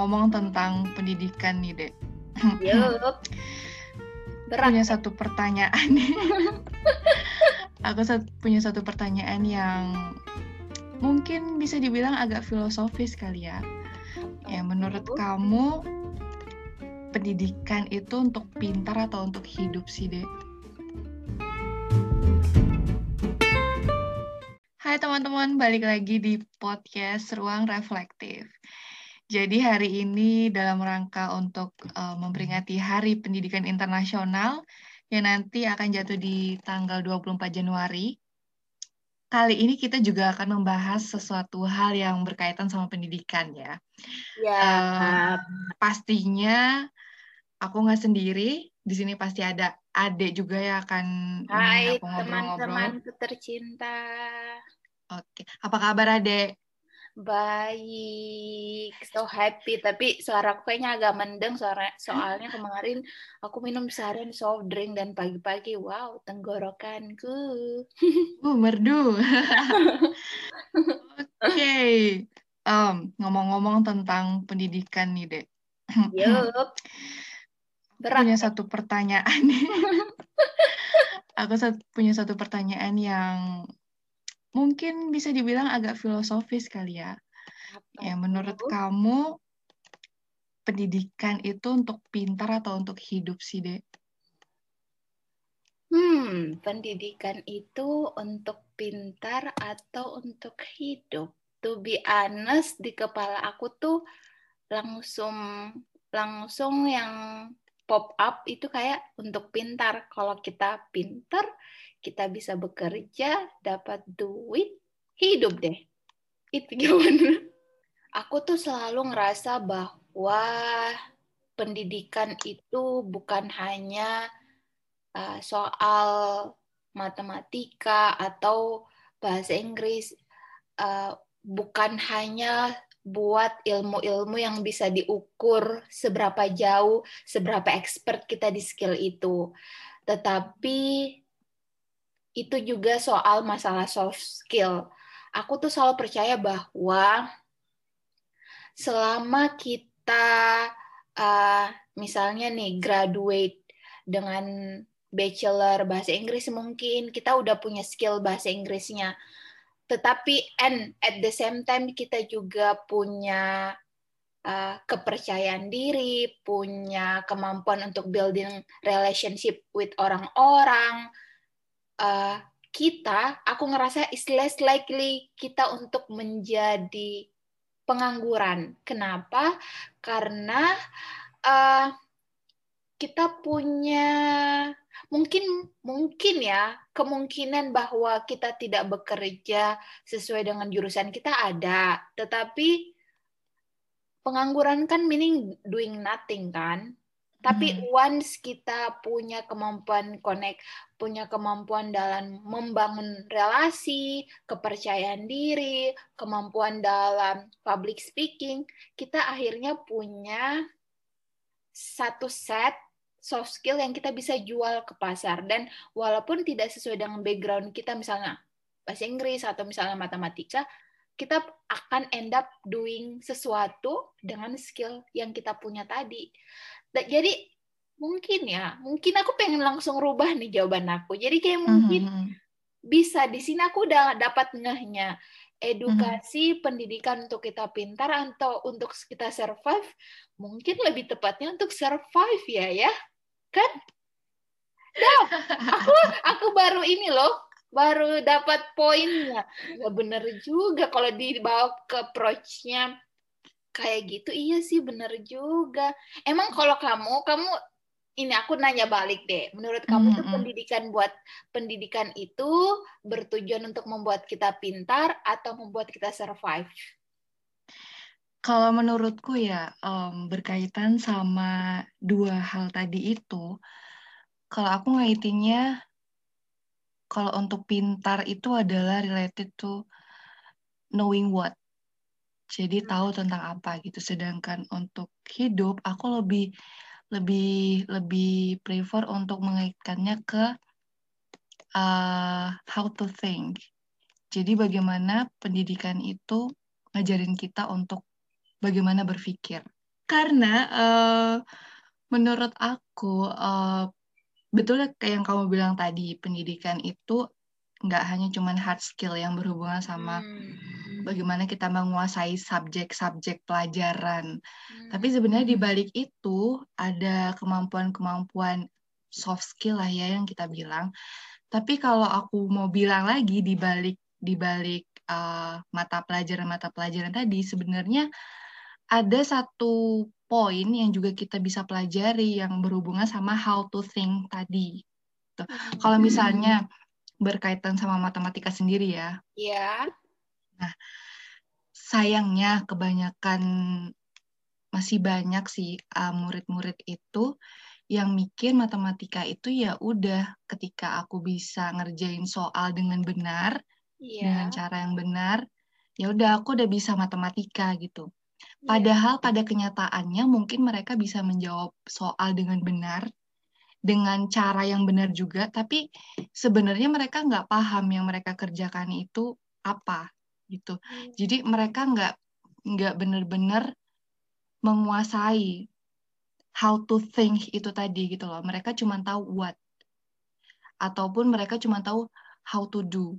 ngomong-ngomong tentang pendidikan nih, Dek. Yup. Berat. punya satu pertanyaan nih. Aku sat- punya satu pertanyaan yang mungkin bisa dibilang agak filosofis kali ya. Ya, menurut kamu pendidikan itu untuk pintar atau untuk hidup sih, Dek? Hai teman-teman, balik lagi di podcast Ruang Reflektif. Jadi hari ini dalam rangka untuk uh, memperingati Hari Pendidikan Internasional yang nanti akan jatuh di tanggal 24 Januari. Kali ini kita juga akan membahas sesuatu hal yang berkaitan sama pendidikan ya. Ya. Uh, pastinya aku nggak sendiri. Di sini pasti ada Ade juga yang akan Hai aku ngobrol-ngobrol. teman-temanku tercinta. Oke, apa kabar Ade? Baik, so happy. Tapi suaraku kayaknya agak mendeng suara soalnya kemarin aku minum seharian soft drink dan pagi-pagi, wow, tenggorokanku. Uh, merdu. Oke, Em, ngomong-ngomong tentang pendidikan nih, Dek. Yup. Aku Berat. punya satu pertanyaan. Aku punya satu pertanyaan yang mungkin bisa dibilang agak filosofis kali ya. Apa Ya, menurut kamu pendidikan itu untuk pintar atau untuk hidup sih, Dek? Hmm, pendidikan itu untuk pintar atau untuk hidup? To be honest, di kepala aku tuh langsung langsung yang pop up itu kayak untuk pintar. Kalau kita pintar, kita bisa bekerja, dapat duit, hidup deh. Itu gimana? Aku tuh selalu ngerasa bahwa pendidikan itu bukan hanya uh, soal matematika atau bahasa Inggris, uh, bukan hanya buat ilmu-ilmu yang bisa diukur seberapa jauh, seberapa expert kita di skill itu. Tetapi itu juga soal masalah soft skill. Aku tuh selalu percaya bahwa selama kita uh, misalnya nih graduate dengan bachelor bahasa Inggris mungkin kita udah punya skill bahasa Inggrisnya. Tetapi and at the same time kita juga punya uh, kepercayaan diri, punya kemampuan untuk building relationship with orang-orang. Uh, kita, aku ngerasa is less likely kita untuk menjadi pengangguran. Kenapa? Karena uh, kita punya mungkin mungkin ya kemungkinan bahwa kita tidak bekerja sesuai dengan jurusan kita ada, tetapi pengangguran kan meaning doing nothing kan. Tapi Hmm. once kita punya kemampuan connect, punya kemampuan dalam membangun relasi, kepercayaan diri, kemampuan dalam public speaking, kita akhirnya punya satu set soft skill yang kita bisa jual ke pasar dan walaupun tidak sesuai dengan background kita misalnya bahasa Inggris atau misalnya matematika kita akan end up doing sesuatu dengan skill yang kita punya tadi jadi mungkin ya mungkin aku pengen langsung rubah nih jawaban aku. Jadi kayak mungkin Mhm. bisa di sini aku udah dapat ngehnya edukasi pendidikan untuk kita pintar atau untuk kita survive mungkin lebih tepatnya untuk survive ya ya. Kan? Dap, aku aku baru ini loh baru dapat poinnya. Ya bener juga kalau dibawa ke approach-nya kayak gitu iya sih bener juga emang kalau kamu kamu ini aku nanya balik deh menurut kamu tuh Mhm. pendidikan buat pendidikan itu bertujuan untuk membuat kita pintar atau membuat kita survive Kalau menurutku ya em, berkaitan sama dua hal tadi itu, kalau aku ngaitinnya kalau untuk pintar itu adalah related to knowing what. Jadi tahu tentang apa gitu. Sedangkan untuk hidup aku lebih lebih lebih prefer untuk mengaitkannya ke uh, how to think. Jadi bagaimana pendidikan itu ngajarin kita untuk bagaimana berpikir. Karena uh, menurut aku uh, betul kayak yang kamu bilang tadi pendidikan itu nggak hanya cuman hard skill yang berhubungan sama hmm. Bagaimana kita menguasai subjek-subjek pelajaran. Hmm. Tapi sebenarnya di balik itu ada kemampuan-kemampuan soft skill lah ya yang kita bilang. Tapi kalau aku mau bilang lagi di balik di balik uh, mata pelajaran-mata pelajaran tadi sebenarnya ada satu poin yang juga kita bisa pelajari yang berhubungan sama how to think tadi. Tuh. Kalau misalnya berkaitan sama matematika sendiri ya. Iya. Nah, sayangnya kebanyakan masih banyak sih uh, murid-murid uh, itu yang mikir matematika itu ya udah ketika aku bisa ngerjain soal dengan benar yeah. dengan cara yang benar ya udah aku udah bisa matematika gitu iya. padahal yeah. pada kenyataannya mungkin mereka bisa menjawab soal dengan benar dengan cara yang benar juga, tapi sebenarnya mereka nggak paham yang mereka kerjakan itu apa gitu. Hmm. Jadi mereka nggak nggak benar-benar menguasai how to think itu tadi gitu loh. Mereka cuma tahu what ataupun mereka cuma tahu how to do.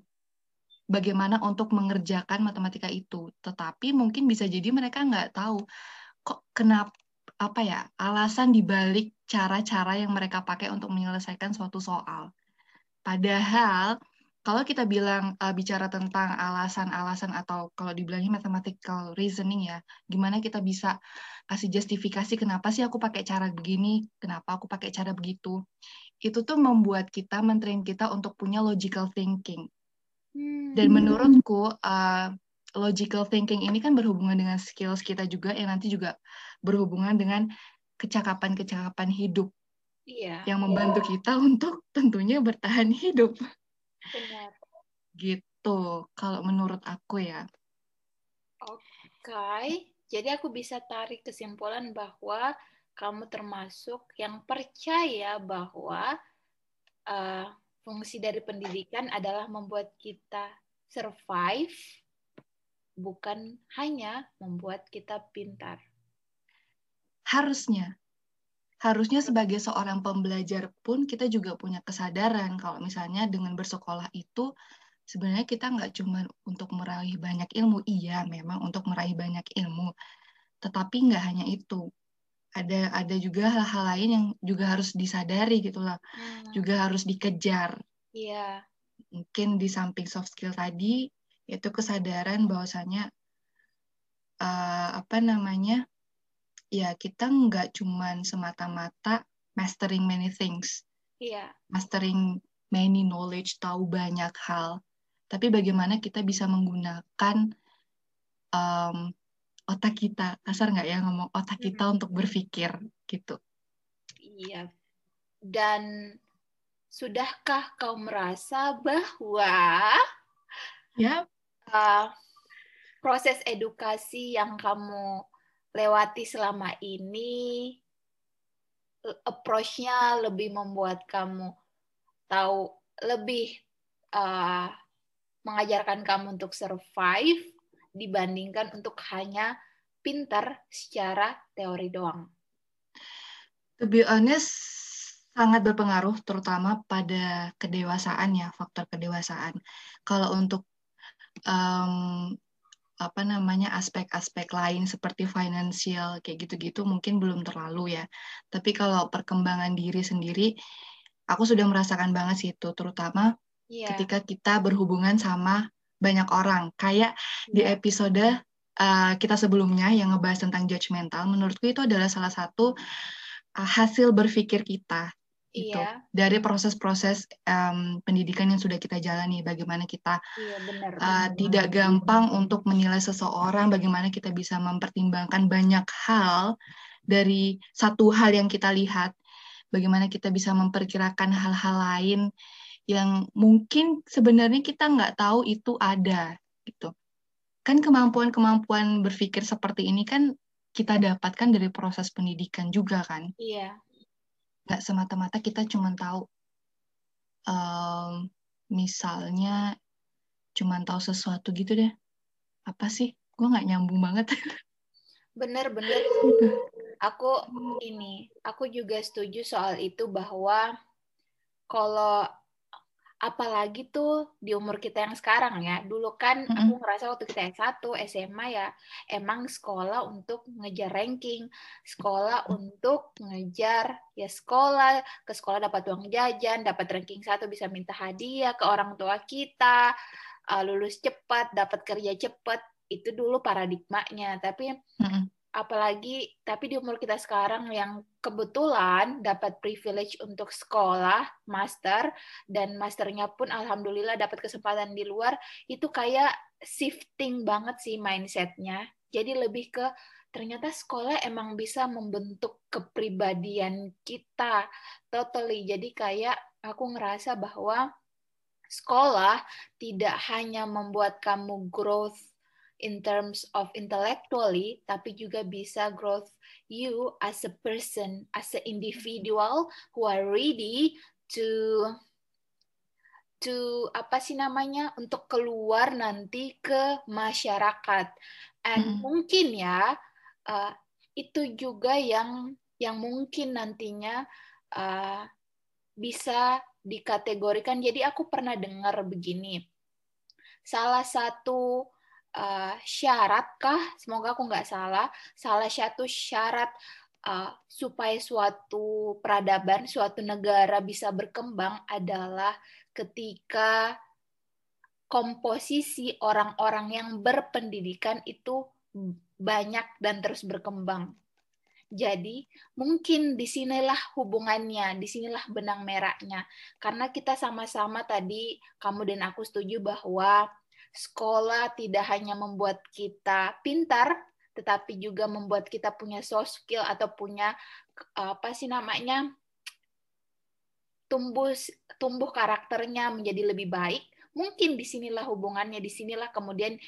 Bagaimana untuk mengerjakan matematika itu. Tetapi mungkin bisa jadi mereka nggak tahu kok kenapa apa ya alasan dibalik cara-cara yang mereka pakai untuk menyelesaikan suatu soal. Padahal kalau kita bilang uh, bicara tentang alasan-alasan atau kalau dibilangnya mathematical reasoning ya, gimana kita bisa kasih justifikasi kenapa sih aku pakai cara begini, kenapa aku pakai cara begitu. Itu tuh membuat kita, mentrain kita untuk punya logical thinking. Hmm. Dan menurutku uh, logical thinking ini kan berhubungan dengan skills kita juga yang nanti juga berhubungan dengan kecakapan-kecakapan hidup iya, yang membantu iya. kita untuk tentunya bertahan hidup. Benar. Gitu, kalau menurut aku ya. Oke, okay. jadi aku bisa tarik kesimpulan bahwa kamu termasuk yang percaya bahwa uh, fungsi dari pendidikan adalah membuat kita survive bukan hanya membuat kita pintar. Harusnya. Harusnya sebagai seorang pembelajar pun kita juga punya kesadaran kalau misalnya dengan bersekolah itu sebenarnya kita nggak cuma untuk meraih banyak ilmu. Iya, memang untuk meraih banyak ilmu. Tetapi nggak hanya itu. Ada ada juga hal-hal lain yang juga harus disadari gitu lah. Hmm. Juga harus dikejar. Iya. Mungkin di samping soft skill tadi, yaitu kesadaran bahwasanya uh, apa namanya ya kita nggak cuman semata-mata mastering many things. Iya. Mastering many knowledge tahu banyak hal. Tapi bagaimana kita bisa menggunakan um, otak kita. Kasar nggak ya ngomong otak kita hmm. untuk berpikir gitu. Iya. Dan sudahkah kau merasa bahwa ya. uh, proses edukasi yang kamu lewati selama ini approach-nya lebih membuat kamu tahu lebih uh, mengajarkan kamu untuk survive dibandingkan untuk hanya pintar secara teori doang. To be honest, sangat berpengaruh terutama pada kedewasaan ya, faktor kedewasaan. Kalau untuk um, apa namanya aspek-aspek lain seperti finansial kayak gitu-gitu mungkin belum terlalu ya. Tapi kalau perkembangan diri sendiri, aku sudah merasakan banget sih itu, terutama yeah. ketika kita berhubungan sama banyak orang. Kayak yeah. di iya. episode uh, kita sebelumnya yang ngebahas tentang judgmental, menurutku itu adalah salah satu uh, hasil berpikir kita itu iya. dari proses-proses um, pendidikan yang sudah kita jalani bagaimana kita iya, benar, uh, benar. tidak gampang untuk menilai seseorang bagaimana kita bisa mempertimbangkan banyak hal dari satu hal yang kita lihat. Bagaimana kita bisa memperkirakan hal-hal lain yang mungkin sebenarnya kita nggak tahu itu ada gitu. Kan kemampuan-kemampuan berpikir seperti ini kan kita dapatkan dari proses pendidikan juga kan? Iya nggak semata-mata kita cuma tahu um, misalnya cuma tahu sesuatu gitu deh. Apa sih? Gue nggak nyambung banget. Bener bener. Aku ini, aku juga setuju soal itu bahwa kalau apalagi tuh di umur kita yang sekarang ya. Dulu kan Mm-mm. aku ngerasa waktu kita S1, SMA ya emang sekolah untuk ngejar ranking, sekolah untuk ngejar ya sekolah, ke sekolah dapat uang jajan, dapat ranking satu bisa minta hadiah ke orang tua kita, uh, lulus cepat, dapat kerja cepat. Itu dulu paradigmanya. Tapi Mm-mm. Apalagi tapi di umur kita sekarang yang kebetulan dapat privilege untuk sekolah master dan masternya pun alhamdulillah dapat kesempatan di luar itu kayak shifting banget sih mindsetnya. Jadi lebih ke ternyata sekolah emang bisa membentuk kepribadian kita totally. Jadi kayak aku ngerasa bahwa sekolah tidak hanya membuat kamu growth in terms of intellectually, tapi juga bisa growth you as a person, as an individual who are ready to to apa sih namanya untuk keluar nanti ke masyarakat. And Mm. mungkin ya uh, itu juga yang yang mungkin nantinya uh, bisa dikategorikan. Jadi aku pernah dengar begini. Salah satu uh, syarat kah? Semoga aku nggak salah. Salah satu syarat uh, supaya suatu peradaban, suatu negara bisa berkembang adalah ketika komposisi orang-orang yang berpendidikan itu banyak dan terus berkembang. Jadi mungkin di sinilah hubungannya, di sinilah benang merahnya. Karena kita sama-sama tadi, kamu dan aku setuju bahwa sekolah tidak hanya membuat kita pintar, tetapi juga membuat kita punya soft skill atau punya apa sih namanya tumbuh tumbuh karakternya menjadi lebih baik. Mungkin di sinilah hubungannya, di sinilah kemudian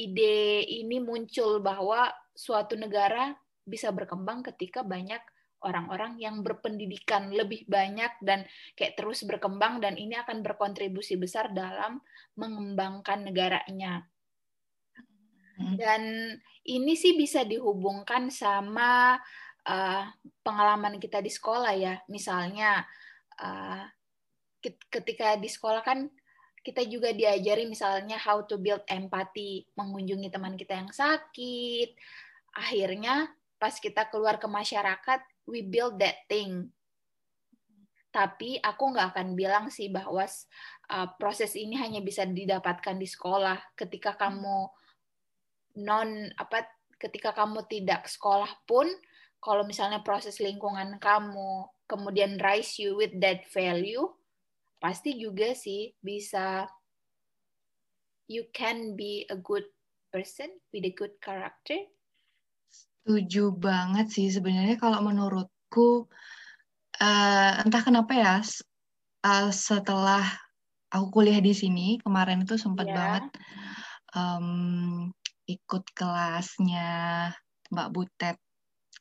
ide ini muncul bahwa suatu negara bisa berkembang ketika banyak orang-orang yang berpendidikan lebih banyak dan kayak terus berkembang dan ini akan berkontribusi besar dalam mengembangkan negaranya. Dan ini sih bisa dihubungkan sama uh, pengalaman kita di sekolah ya. Misalnya uh, ketika di sekolah kan kita juga diajari misalnya how to build empathy, mengunjungi teman kita yang sakit. Akhirnya pas kita keluar ke masyarakat, we build that thing. Tapi aku nggak akan bilang sih bahwa uh, proses ini hanya bisa didapatkan di sekolah. Ketika kamu non apa, ketika kamu tidak sekolah pun, kalau misalnya proses lingkungan kamu kemudian raise you with that value, pasti juga sih bisa you can be a good person with a good character. Setuju banget sih sebenarnya kalau menurutku uh, entah kenapa ya uh, setelah aku kuliah di sini kemarin itu sempat yeah. banget um, ikut kelasnya Mbak Butet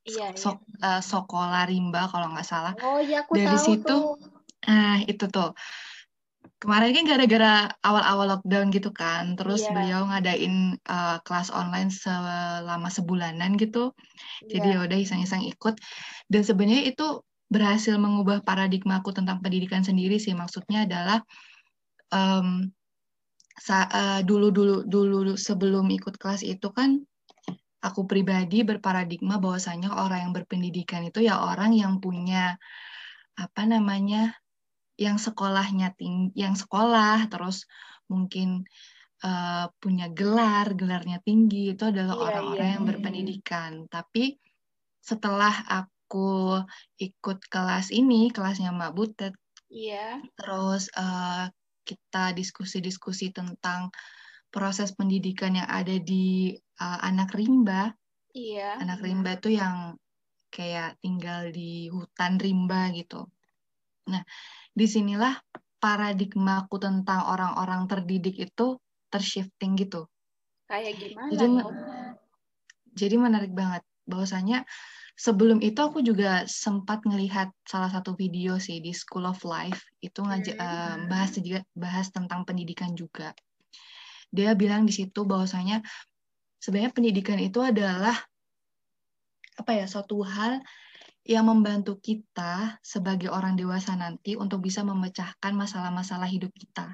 Iya, so, iya. Uh, Sokola Rimba kalau nggak salah. Oh iya, aku Dari tahu situ, tuh. nah itu tuh. Kemarin kan gara-gara awal-awal lockdown gitu kan, terus Iya. beliau ngadain uh, kelas online selama sebulanan gitu. Jadi Iya. ya udah iseng-iseng ikut. Dan sebenarnya itu berhasil mengubah paradigma aku tentang pendidikan sendiri sih. Maksudnya adalah um, sa- uh, dulu dulu dulu sebelum ikut kelas itu kan aku pribadi berparadigma bahwasanya orang yang berpendidikan itu ya orang yang punya apa namanya yang sekolahnya tinggi yang sekolah terus mungkin uh, punya gelar gelarnya tinggi itu adalah Iya, orang-orang iya. yang berpendidikan tapi setelah aku ikut kelas ini kelasnya Mbak Butet Iya. terus uh, kita diskusi-diskusi tentang proses pendidikan yang ada di uh, anak rimba. Iya. Anak rimba tuh yang kayak tinggal di hutan rimba gitu. Nah, di sinilah paradigmaku tentang orang-orang terdidik itu tershifting gitu. Kayak gimana? Jadi, nih? jadi menarik banget. Bahwasanya sebelum itu aku juga sempat ngelihat salah satu video sih di School of Life itu ngajak Hmm. uh, bahas juga bahas tentang pendidikan juga dia bilang di situ bahwasanya sebenarnya pendidikan itu adalah apa ya suatu hal yang membantu kita sebagai orang dewasa nanti untuk bisa memecahkan masalah-masalah hidup kita.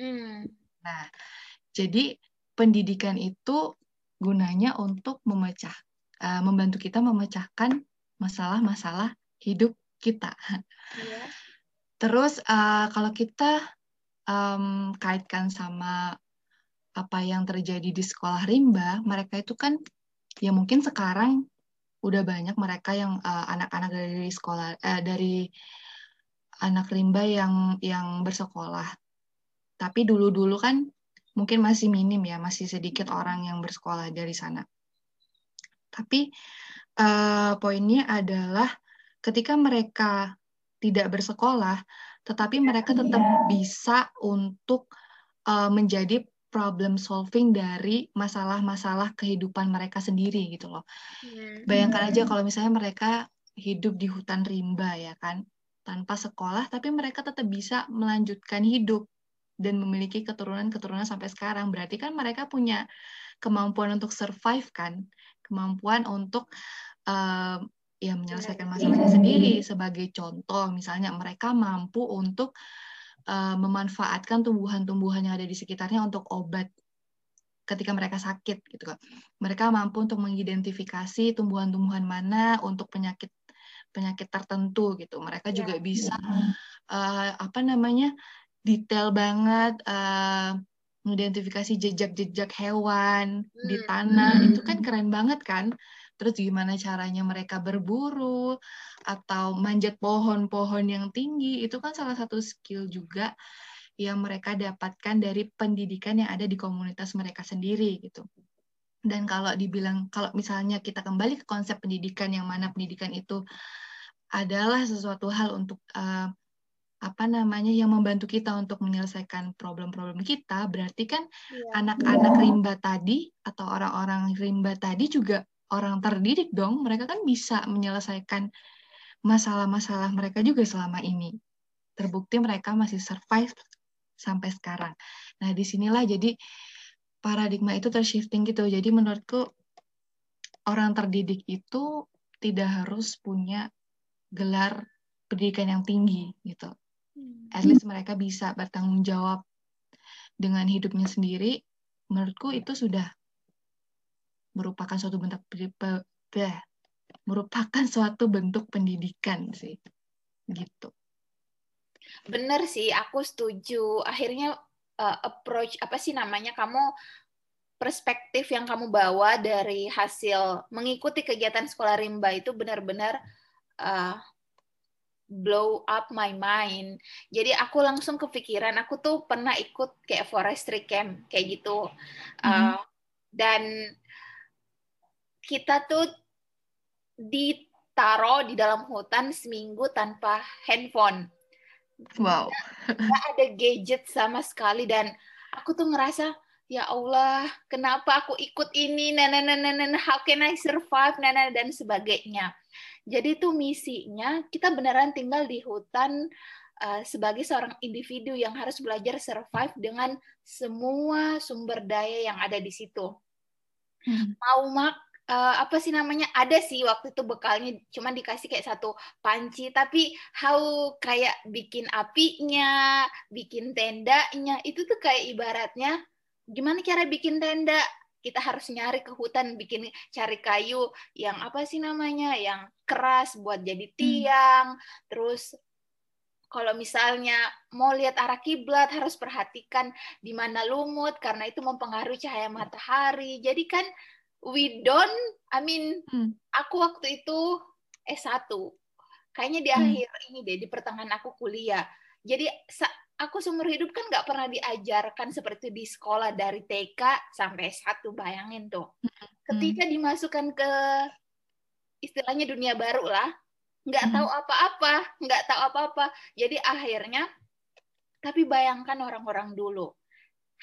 Hmm. Nah, jadi pendidikan itu gunanya untuk memecah, uh, membantu kita memecahkan masalah-masalah hidup kita. Yeah. Terus uh, kalau kita um, kaitkan sama apa yang terjadi di sekolah rimba, mereka itu kan ya mungkin sekarang udah banyak mereka yang eh, anak-anak uh, dari sekolah uh, dari anak rimba yang yang bersekolah. Tapi dulu-dulu kan mungkin masih minim ya, masih sedikit orang yang bersekolah dari sana. Tapi uh, poinnya adalah ketika mereka tidak bersekolah, tetapi mereka tetap bisa untuk uh, menjadi problem solving dari masalah-masalah kehidupan mereka sendiri gitu loh. Hmm. Bayangkan aja kalau misalnya mereka hidup di hutan rimba ya kan, tanpa sekolah tapi mereka tetap bisa melanjutkan hidup dan memiliki keturunan-keturunan sampai sekarang. Berarti kan mereka punya kemampuan untuk survive kan, kemampuan untuk uh, ya menyelesaikan masalahnya sendiri. Sebagai contoh, misalnya mereka mampu untuk uh, memanfaatkan tumbuhan-tumbuhan yang ada di sekitarnya untuk obat ketika mereka sakit gitu kan. Mereka mampu untuk mengidentifikasi tumbuhan-tumbuhan mana untuk penyakit penyakit tertentu gitu. Mereka juga ya. bisa uh, apa namanya detail banget uh, mengidentifikasi jejak-jejak hewan hmm. di tanah itu kan keren banget kan terus gimana caranya mereka berburu atau manjat pohon-pohon yang tinggi itu kan salah satu skill juga yang mereka dapatkan dari pendidikan yang ada di komunitas mereka sendiri gitu. Dan kalau dibilang kalau misalnya kita kembali ke konsep pendidikan yang mana pendidikan itu adalah sesuatu hal untuk uh, apa namanya yang membantu kita untuk menyelesaikan problem-problem kita berarti kan iya. anak-anak ya. rimba tadi atau orang-orang rimba tadi juga orang terdidik dong, mereka kan bisa menyelesaikan masalah-masalah mereka juga selama ini. Terbukti mereka masih survive sampai sekarang. Nah, di sinilah jadi paradigma itu tershifting gitu. Jadi menurutku orang terdidik itu tidak harus punya gelar pendidikan yang tinggi gitu. Hmm. At least mereka bisa bertanggung jawab dengan hidupnya sendiri. Menurutku itu sudah merupakan suatu bentuk merupakan suatu bentuk pendidikan sih gitu bener sih aku setuju akhirnya uh, approach apa sih namanya kamu perspektif yang kamu bawa dari hasil mengikuti kegiatan sekolah rimba itu benar-benar uh, blow up my mind. Jadi aku langsung kepikiran, aku tuh pernah ikut kayak forestry camp kayak gitu, mm -hmm. dan kita tuh ditaro di dalam hutan seminggu tanpa handphone. Wow. Gak ada gadget sama sekali dan aku tuh ngerasa ya Allah, kenapa aku ikut ini, nana nana nana, how can I survive, nana dan sebagainya. Jadi itu misinya kita beneran tinggal di hutan uh, sebagai seorang individu yang harus belajar survive dengan semua sumber daya yang ada di situ. Hmm. Mau mak uh, apa sih namanya? Ada sih waktu itu bekalnya cuma dikasih kayak satu panci. Tapi how kayak bikin apinya bikin tendanya itu tuh kayak ibaratnya gimana cara bikin tenda? Kita harus nyari ke hutan bikin cari kayu yang apa sih namanya? Yang keras buat jadi hmm. tiang. Hmm. terus kalau misalnya mau lihat arah kiblat harus perhatikan di mana lumut karena itu mempengaruhi cahaya matahari. Jadi kan we don't I mean hmm. aku waktu itu S1 kayaknya di hmm. akhir ini deh di pertengahan aku kuliah jadi aku seumur hidup kan nggak pernah diajarkan seperti di sekolah dari TK sampai S1 bayangin tuh hmm. ketika dimasukkan ke istilahnya dunia baru lah nggak hmm. tahu apa-apa nggak tahu apa-apa jadi akhirnya tapi bayangkan orang-orang dulu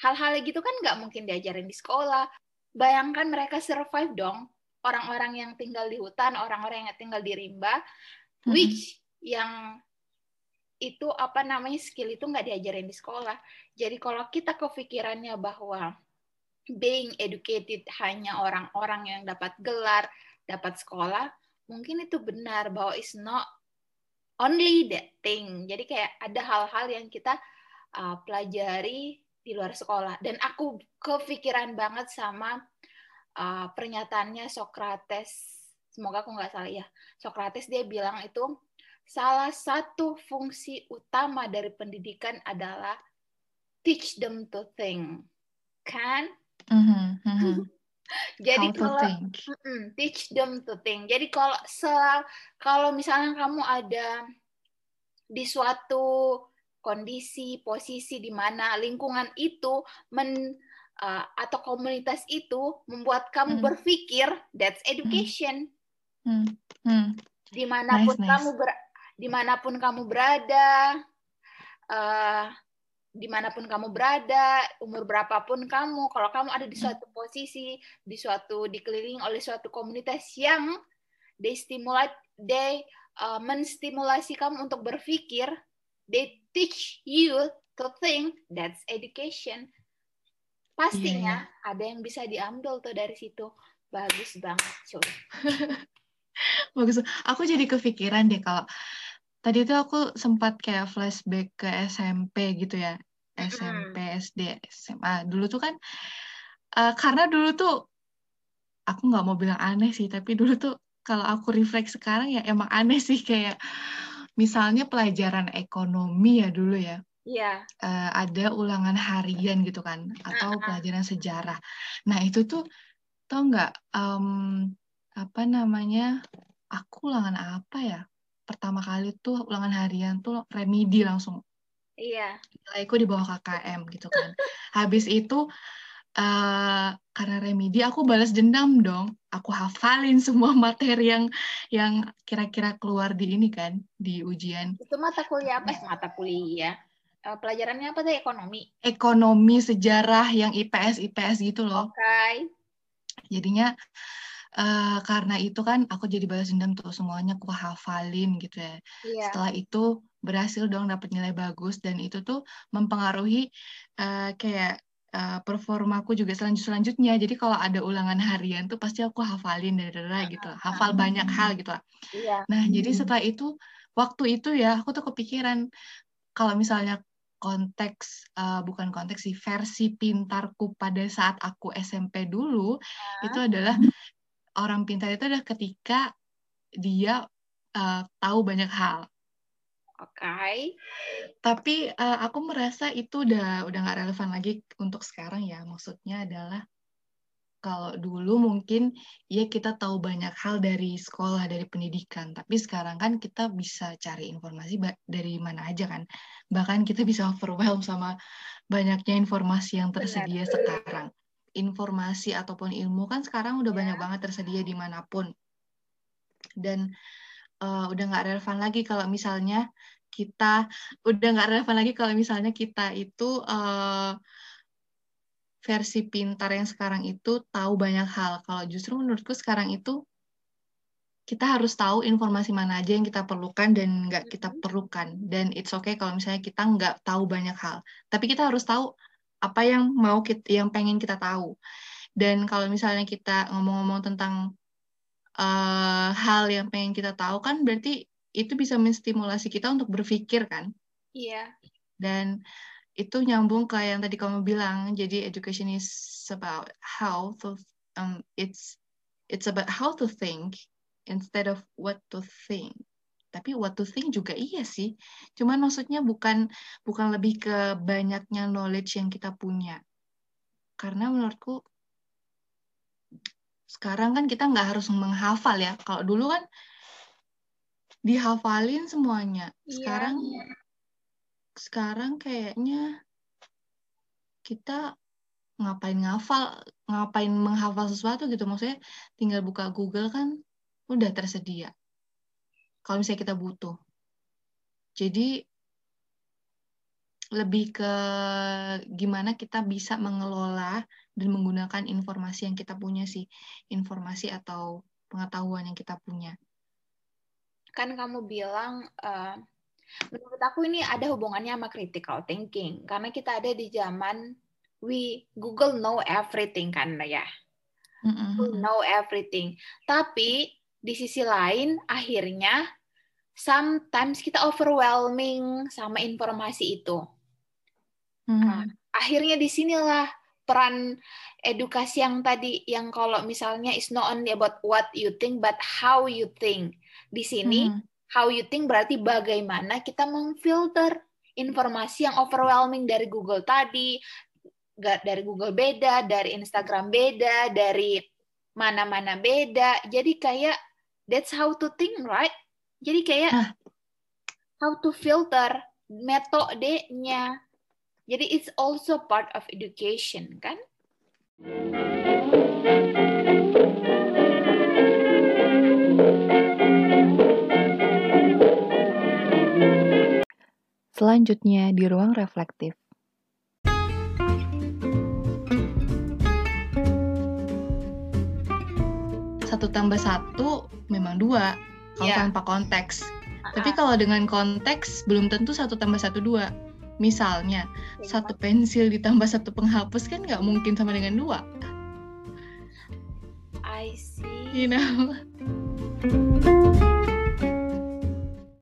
hal-hal gitu kan nggak mungkin diajarin di sekolah bayangkan mereka survive dong orang-orang yang tinggal di hutan, orang-orang yang tinggal di rimba, mm-hmm. which yang itu apa namanya skill itu nggak diajarin di sekolah. Jadi kalau kita kepikirannya bahwa being educated hanya orang-orang yang dapat gelar, dapat sekolah, mungkin itu benar bahwa it's not only that thing. Jadi kayak ada hal-hal yang kita uh, pelajari di luar sekolah. Dan aku kepikiran banget sama uh, pernyataannya Socrates. Semoga aku nggak salah ya. Socrates dia bilang itu salah satu fungsi utama dari pendidikan adalah teach them to think. Kan? Mm-hmm, mm-hmm. Jadi How kalau teach them to think. Jadi kalau kalau misalnya kamu ada di suatu kondisi posisi di mana lingkungan itu men uh, atau komunitas itu membuat kamu hmm. berpikir that's education. Hmm. Hmm. Di mana pun nice, kamu ber di mana pun kamu berada, uh, di mana pun kamu berada, umur berapapun kamu, kalau kamu ada di suatu posisi, di suatu dikelilingi oleh suatu komunitas yang they stimulate, they uh, menstimulasi kamu untuk berpikir, they teach you to think, that's education. Pastinya yeah, yeah. ada yang bisa diambil tuh dari situ. Bagus banget, cuy. Bagus. Aku jadi kepikiran deh kalau tadi itu aku sempat kayak flashback ke SMP gitu ya SMP SD SMA dulu tuh kan uh, karena dulu tuh aku nggak mau bilang aneh sih tapi dulu tuh kalau aku refleks sekarang ya emang aneh sih kayak misalnya pelajaran ekonomi ya dulu ya Iya. Uh, ada ulangan harian gitu kan, atau uh -uh. pelajaran sejarah. Nah itu tuh tau nggak um, apa namanya? Aku ulangan apa ya? pertama kali tuh ulangan harian tuh remedi langsung. Iya. Nilaiku di bawah KKM gitu kan. Habis itu uh, karena remedi aku balas dendam dong. Aku hafalin semua materi yang yang kira-kira keluar di ini kan di ujian. Itu mata kuliah apa? Mata kuliah. Uh, pelajarannya apa tuh ekonomi? Ekonomi, sejarah yang IPS IPS gitu loh. Oke. Okay. Jadinya uh, karena itu kan aku jadi balas dendam tuh semuanya aku hafalin gitu ya. Yeah. Setelah itu berhasil dong dapat nilai bagus dan itu tuh mempengaruhi uh, kayak uh, performaku juga selanjut selanjutnya. Jadi kalau ada ulangan harian tuh pasti aku hafalin dari dari gitu, hafal banyak hal gitu. Yeah. Nah jadi setelah itu waktu itu ya aku tuh kepikiran kalau misalnya konteks uh, bukan konteks sih versi pintarku pada saat aku SMP dulu itu adalah orang pintar itu adalah ketika dia uh, tahu banyak hal. Oke. Okay. Tapi uh, aku merasa itu udah udah nggak relevan lagi untuk sekarang ya. Maksudnya adalah kalau dulu mungkin ya kita tahu banyak hal dari sekolah dari pendidikan, tapi sekarang kan kita bisa cari informasi dari mana aja kan. Bahkan kita bisa overwhelm sama banyaknya informasi yang tersedia Benar. sekarang informasi ataupun ilmu kan sekarang udah yeah. banyak banget tersedia di mana pun dan uh, udah nggak relevan lagi kalau misalnya kita udah nggak relevan lagi kalau misalnya kita itu uh, versi pintar yang sekarang itu tahu banyak hal. Kalau justru menurutku sekarang itu kita harus tahu informasi mana aja yang kita perlukan dan nggak kita perlukan. Dan it's okay kalau misalnya kita nggak tahu banyak hal. Tapi kita harus tahu apa yang mau kita, yang pengen kita tahu. Dan kalau misalnya kita ngomong-ngomong tentang uh, hal yang pengen kita tahu kan berarti itu bisa menstimulasi kita untuk berpikir kan? Iya. Dan itu nyambung ke yang tadi kamu bilang. Jadi education is about how to um it's it's about how to think instead of what to think tapi what to think juga iya sih cuman maksudnya bukan bukan lebih ke banyaknya knowledge yang kita punya karena menurutku sekarang kan kita nggak harus menghafal ya kalau dulu kan dihafalin semuanya iya. sekarang iya. sekarang kayaknya kita ngapain ngafal ngapain menghafal sesuatu gitu maksudnya tinggal buka Google kan udah tersedia kalau misalnya kita butuh. Jadi lebih ke gimana kita bisa mengelola dan menggunakan informasi yang kita punya sih, informasi atau pengetahuan yang kita punya. Kan kamu bilang, uh, menurut aku ini ada hubungannya sama critical thinking, karena kita ada di zaman we Google know everything kan ya, mm -hmm. know everything. Tapi di sisi lain akhirnya sometimes kita overwhelming sama informasi itu. Hmm. Nah, akhirnya di sinilah peran edukasi yang tadi yang kalau misalnya is not only about what you think but how you think. Di sini hmm. how you think berarti bagaimana kita memfilter informasi yang overwhelming dari Google tadi, dari Google beda, dari Instagram beda, dari mana-mana beda. Jadi kayak that's how to think, right? Jadi kayak how to filter metodenya. Jadi it's also part of education, kan? Selanjutnya di ruang reflektif. Satu tambah satu memang dua, kalau yeah. tanpa konteks. Uh-huh. Tapi kalau dengan konteks belum tentu satu tambah satu dua. Misalnya yeah. satu pensil ditambah satu penghapus kan nggak mungkin sama dengan dua. I see. You know.